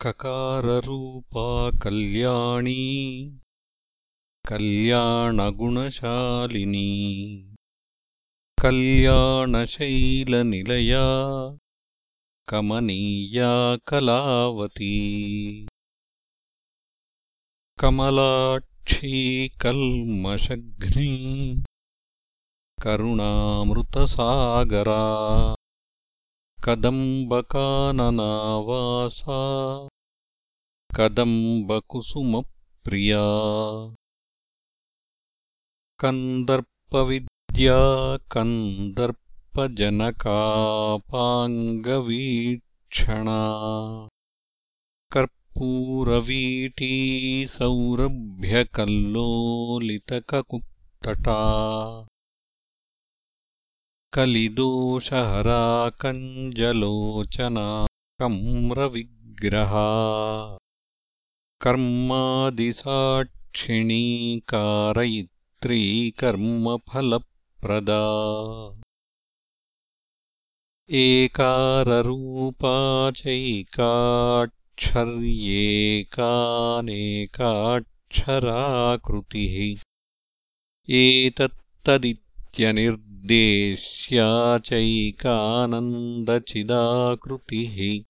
ककाररूपा कल्याणी कल्याणगुणशालिनी कल्याणशैलनिलया कमनीया कलावती। कमलाक्षी कल्मषघ्नी करुणामृतसागरा कदम्बकाननावासा। कदम्बकुसुमप्रिया। कन्दर्पविद्या कन्दर्पजनकापाङ्गवीक्षणा। कर्पूरवीटी सौरभ्यकल्लोलितककुत्तटा कलिदोषहरा कञ्जलोचना कम्रविग्रहा कर्मादिसाक्षिणी कारयित्री कर्मफलप्रदा एकाररूपा चैकाक्षर्येकानेकाक्षराकृतिः। एतत्तदित्यनिर् देश्या चैकानन्दचिदाकृतिः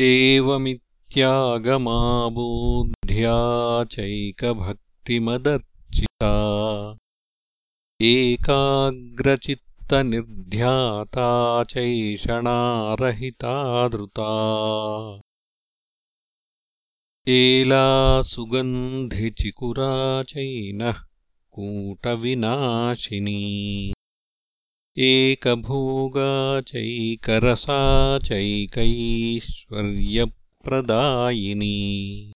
एवमित्यागमाबोध्या चैकभक्तिमदर्चिता। एकाग्रचित्तनिर्ध्याता चैषणारहितादृता। एला सुगन्धिचिकुरा चैनः कूटविनाशिनी। एकभोगा चैकरसा चैकैश्वर्यप्रदायिनी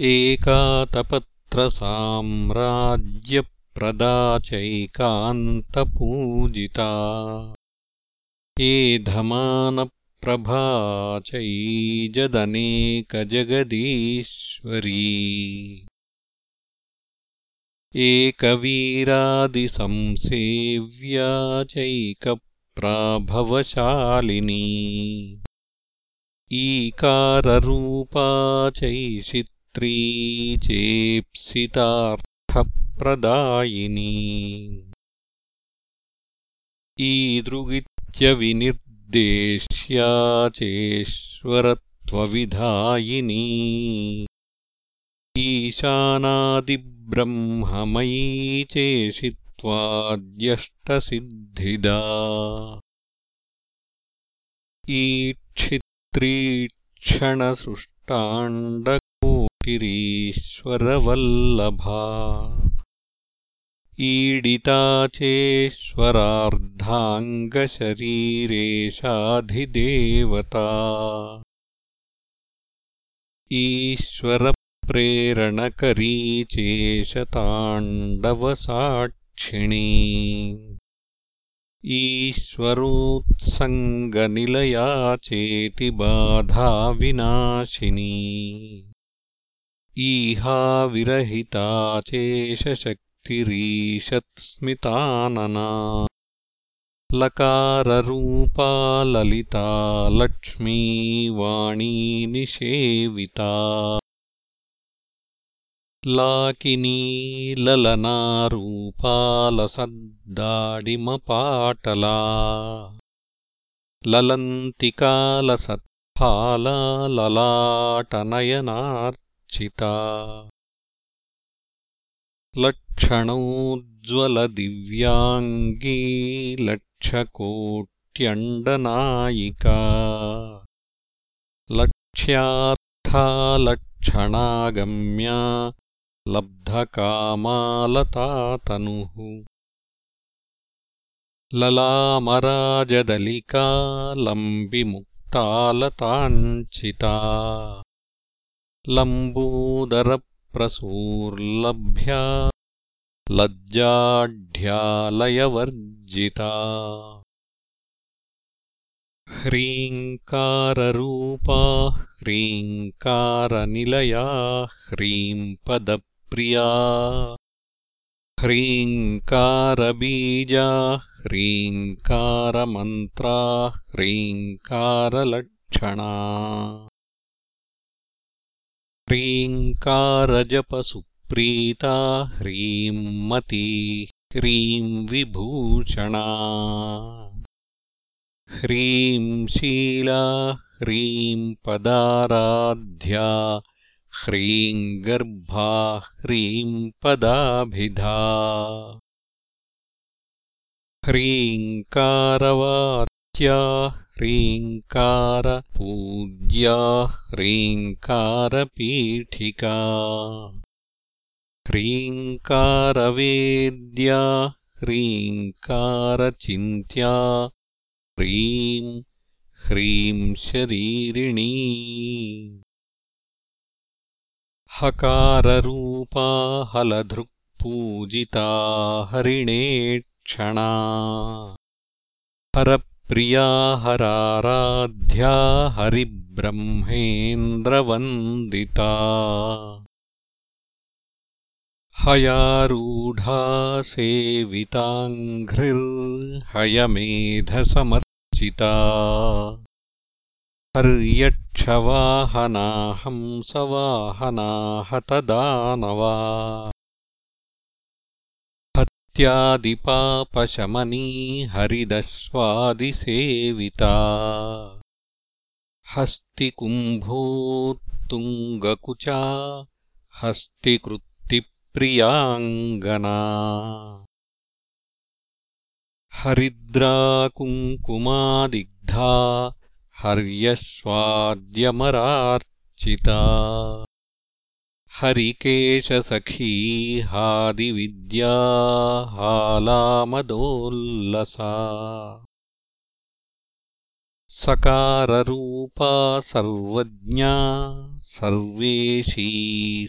एकातपत्रसाम्राज्यप्रदा चैकान्तपूजिता एधमानप्रभा चैजदनेकजगदीश्वरी एकवीरादिसंसेव्या चैकप्राभवशालिनी। ईकाररूपा चैषित्री चेप्सितार्थप्रदायिनी। ईदृगित्यविनिर्देश्या चेश्वरत्वविधायिनी ईशानादिब्रह्ममयी चेशित्वाद्यष्टसिद्धिदा ईक्षित्रीक्षणसृष्टाण्डकोटिरीश्वरवल्लभा। ईडिता चेश्वरार्धाङ्गशरीरेशाधिदेवता। ईश्वर प्रेरणकरी चेशताण्डवसाक्षिणी ईश्वरोत्सङ्गनिलया चेति बाधाविनाशिनी। ईहाविरहिता चेशशक्तिरीशत्स्मितानना लकाररूपा ललिता लक्ष्मी वाणीनिषेविता लाकिनी ललनारूपालसद्दाडिमपाटला। ललन्तिकालसत्फाला ललाटनयनार्चिता। लक्षणोज्ज्वलदिव्याङ्गी लक्षकोट्यण्डनायिका। लक्ष्यार्था लक्षणागम्या लब्धकामालतातनुः। ललामराजदलिका लम्बिमुक्तालताञ्चिता लम्बोदरप्रसूर्लभ्या। लज्जाढ्यालयवर्जिता। ह्रीङ्काररूपा ह्रीङ्कारनिलया ह्रीम्पद प्रिया। ह्रीङ्कारबीजा ह्रीङ्कारमन्त्रा ह्रीङ्कारलक्षणा। ह्रीङ्कारजपसुप्रीता ह्रीं मती ह्रीं विभूषणा ह्रीं शीला ह्रीं पदाराध्या ह्रीं गर्भा ह्रीं पदाभिधा। ह्रीङ्कारवाच्या ह्रीङ्कारपूज्या ह्रीङ्कारपीठिका ह्रीङ्कारवेद्या ह्रीङ्कारचिन्त्या ह्रीं ह्रीं शरीरिणी हकाररूपा हलधृक्पूजिता हरिणेक्षणा हरप्रिया हराराध्या हरिब्रह्मेन्द्रवन्दिता। हयारूढा सेविताङ्घ्रिर्हयमेधसमर्चिता हर्यक्षवाहना हंसवाहना हतदानवा हत्यादिपापशमनी हरिदश्वादिसेविता हस्तिकुम्भोत्तुङ्गकुचा हस्तिकृत् प्रियाङ्गना हरिद्राकुङ्कुमादिग्धा हर्यश्वाद्यमरार्चिता हरिकेशसखी हादिविद्या हालामदोल्लसा। सकाररूपा सर्वज्ञा सर्वेशी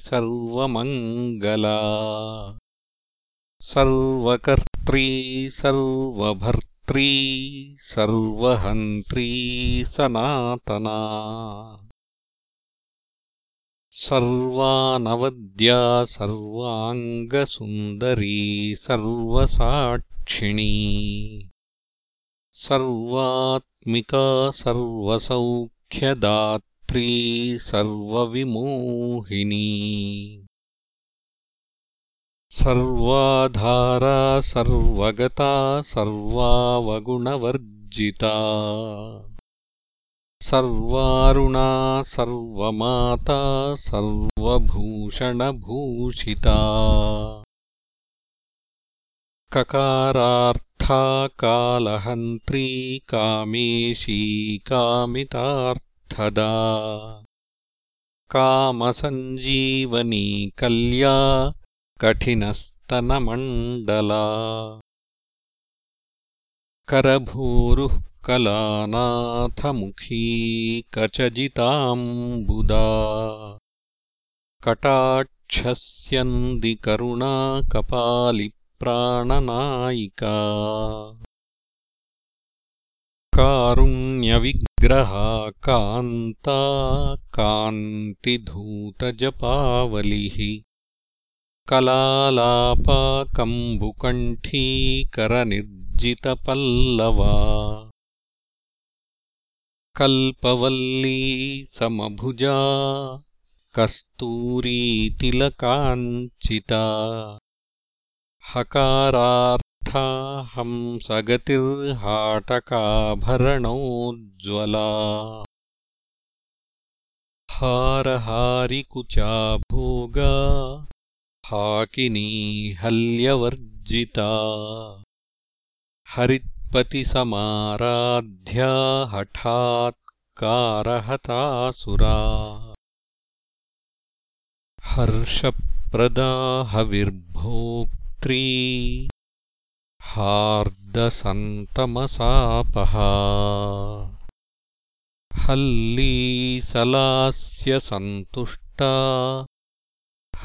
सर्वमङ्गला। सर्वकर्त्री सर्वभर्त्री सर्वहन्त्री सनातना। सर्वानवद्या सर्वाङ्गसुन्दरी सर्वसाक्षिणी। सर्वात्मिका सर्वसौख्यदात्री सर्वविमोहिनी सर्वाधारा सर्वगता सर्वावगुणवर्जिता। सर्वारुणा सर्वमाता सर्वभूषणभूषिता। ककारार्था कालहन्त्री कामेशी कामितार्थदा। कामसञ्जीवनी कल्या कठिनस्तनमण्डला। करभूरुः कलानाथमुखी कचजिताम्बुदा। कटाक्षस्यन्दिकरुणा कपालि प्राणनायिका कारुण्यविग्रहा कान्ता कान्तिधूतजपावलिः कलालापाकम्बुकण्ठीकरनिर्जितपल्लवा। कल्पवल्ली समभुजा कस्तूरीतिलकाञ्चिता। हकारार्था हंसगतिर्हाटकाभरणोज्ज्वला हारहारिकुचा भोगा हाकिनी हल्यवर्जिता। हरित्पतिसमाराध्या हठात्कारहतासुरा। हर्षप्रदा हविर्भोक् हार्दसन्तमसापहा। हल्लीसलास्य सन्तुष्टा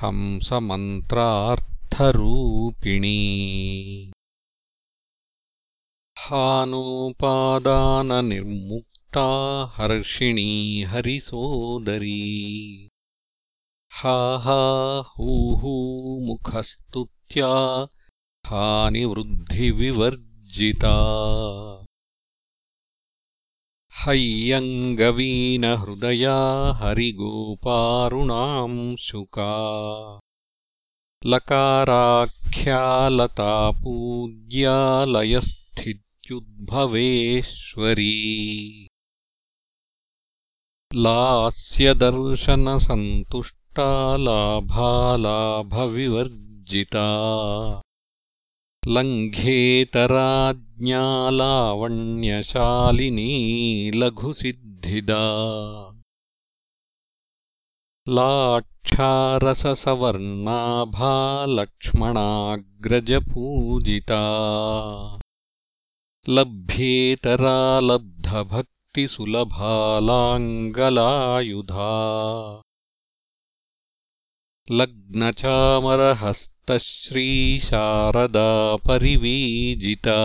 हंसमन्त्रार्थरूपिणी। हानोपादाननिर्मुक्ता हर्षिणी हरिसोदरी। हा हा हूहू मुखस्तुत्या हानिवृद्धिविवर्जिता हय्यङ्गवीनहृदया हरिगोपारुणांशुका लकाराख्यालतापूज्यालयस्थित्युद्भवेश्वरी। लास्यदर्शनसन्तुष्टा लाभालाभविवर्जिता लङ्घेतराज्ञालावण्यशालिनी लघुसिद्धिदा लाक्षारससवर्णाभा लक्ष्मणाग्रजपूजिता लभ्येतरालब्धभक्तिसुलभालाङ्गलायुधा लग्नचामरहस्तश्रीशारदा परिवीजिता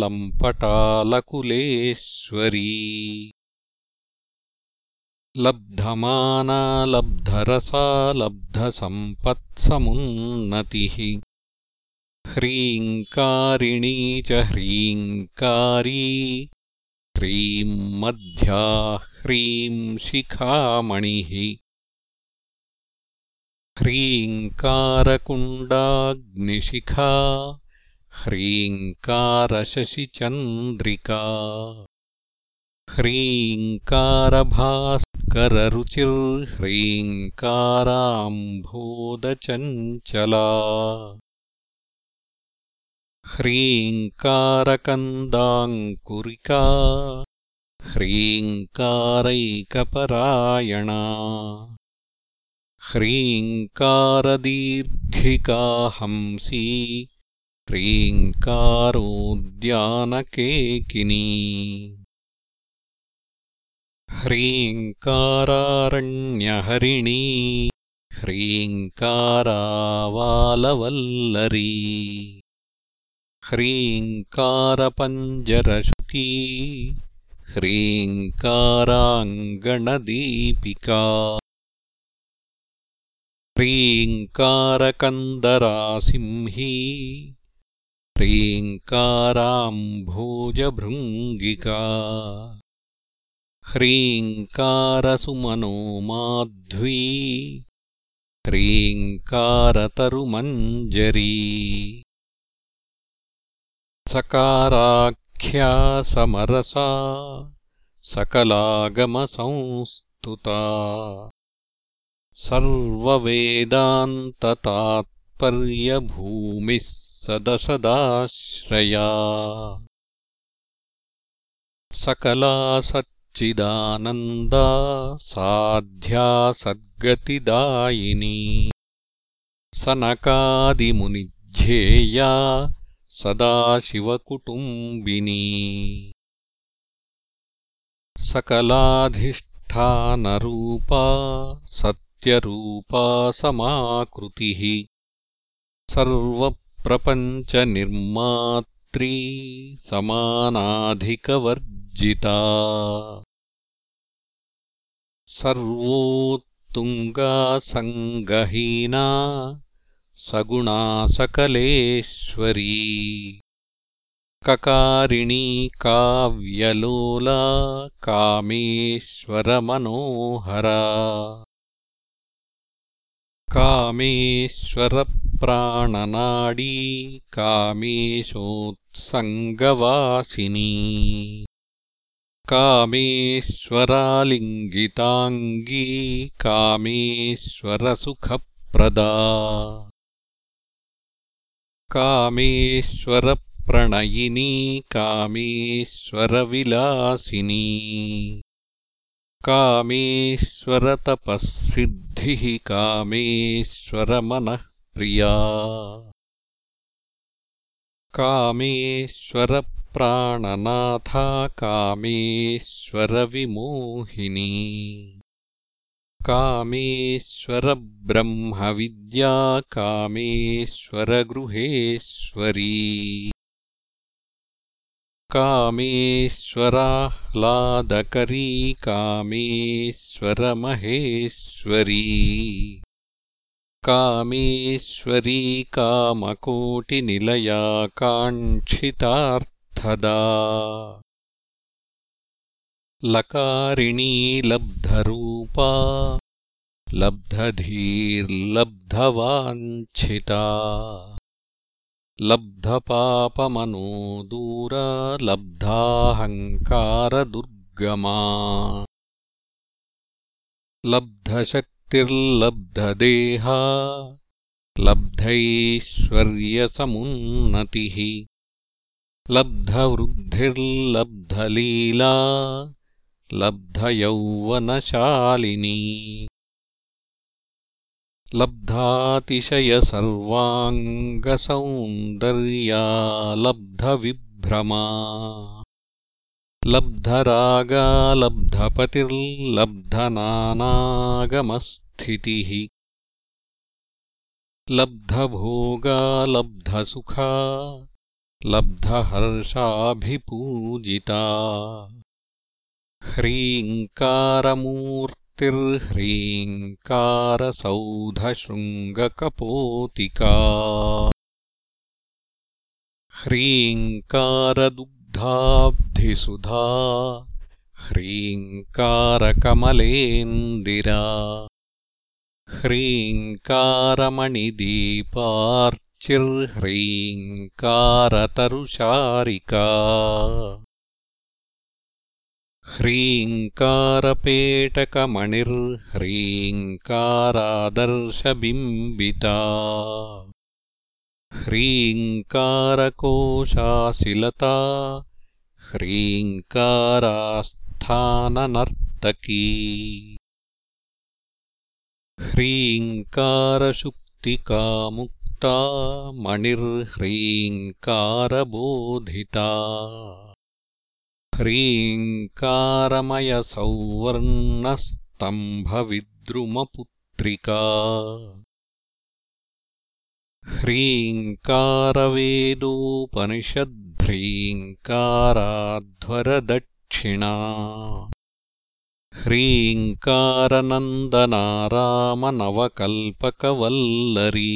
लम्पटालकुलेश्वरी लब्धमाना लब्धरसा लब्धसम्पत्समुन्नतिः ह्रीङ्कारिणी च ह्रीङ्कारी ह्रीं मध्या ह्रीं शिखामणिः। ह्रीङ्कारकुण्डाग्निशिखा ह्रीङ्कारशशिचन्द्रिका। ह्रीङ्कारभास्कररुचिर्ह्रीङ्काराम्भोदचञ्चला ह्रीङ्कारकन्दाङ्कुरिका ह्रीङ्कारैकपरायणा ह्रीङ्कारदीर्घिका हंसी ह्रीङ्कारोद्यानकेकिनी। ह्रीङ्कारारण्यहरिणी ह्रीङ्कारावालवल्लरी ह्रीङ्कारपञ्जरशुकी ह्रीङ्काराङ्गणदीपिका। ह्रीङ्कारकन्दरासिंही। ह्रीङ्काराम्भोजभृङ्गिका। ह्रीङ्कारसुमनोमाध्वी। ह्रीङ्कारतरुमञ्जरी सकाराख्या समरसा सकलागमसंस्तुता। सर्ववेदान्ततात्पर्यभूमिः सदसदाश्रया। सकला सच्चिदानन्दा साध्या सद्गतिदायिनी। सनकादिमुनिध्येया सदाशिवकुटुम्बिनी। सकलाधिष्ठानरूपा सत्यरूपा समाकृतिः। सर्वप्रपञ्चनिर्मात्री समानाधिकवर्जिता। सर्वोत्तुङ्गासङ्गहीना सगुणा सकलेश्वरी। ककारिणी काव्यलोला कामेश्वरमनोहरा। कामेश्वरप्राणनाडी कामेशोत्सङ्गवासिनी। कामेश्वरालिङ्गिताङ्गी कामेश्वरसुखप्रदा कामेश्वरप्रणयिनी कामेश्वरविलासिनी। कामेश्वरतपःसिद्धिः कामेश्वरमनःप्रिया। कामेश्वरप्राणनाथा कामेश्वरविमोहिनी कामेश्वरब्रह्मविद्या कामेश्वरगृहेश्वरी। कामेश्वराह्लादकरी कामेश्वरमहेश्वरी। कामेश्वरी कामकोटिनिलया काङ्क्षितार्थदा। लकारिणी लब्धरूपा लब्धधीर्लब्धवाञ्छिता। लब्धपापमनो दूरा लब्धाहङ्कारदुर्गमा। लब्धशक्तिर्लब्धदेहा। लब्धैश्वर्यसमुन्नतिः। लब्धवृद्धिर्लब्धलीला लब्धयौवनशालिनी। लब्धातिशयसर्वाङ्गसौन्दर्या लब्धविभ्रमा। लब्धरागालब्धपतिर्लब्धनानागमस्थितिः लब्धभोगालब्धसुखा लब्धहर्षाभिपूजिता ह्रीङ्कारमूर्तिर्ह्रीङ्कारसौधशृङ्गकपोतिका। ह्रीङ्कारदुग्धाब्धिसुधा ह्रीङ्कारकमलेन्दिरा। ह्रीङ्कारमणिदीपार्चिर्ह्रीङ्कारतरुशारिका ह्रीङ्कारपेटकमणिर्ह्रीङ्कारादर्शबिम्बिता। ह्रीङ्कारकोशाशिलता। ह्रीङ्कारास्थाननर्तकी। ह्रीङ्कारशुक्तिकामुक्ता। मणिर्ह्रीङ्कारबोधिता ह्रीङ्कारमयसौवर्णस्तम्भविद्रुमपुत्रिका। ह्रीङ्कारवेदोपनिषद्ह्रीङ्काराध्वरदक्षिणा ह्रीङ्कारनन्दनारामनवकल्पकवल्लरी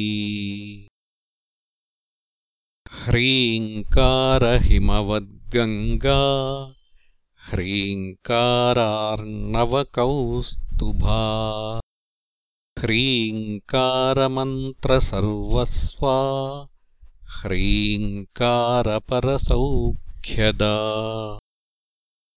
ह्रीङ्कारहिमवद्गङ्गा ह्रीङ्कारार्णवकौस्तुभा ह्रीङ्कारमन्त्रसर्वस्वा ह्रीङ्कारपरसौख्यदा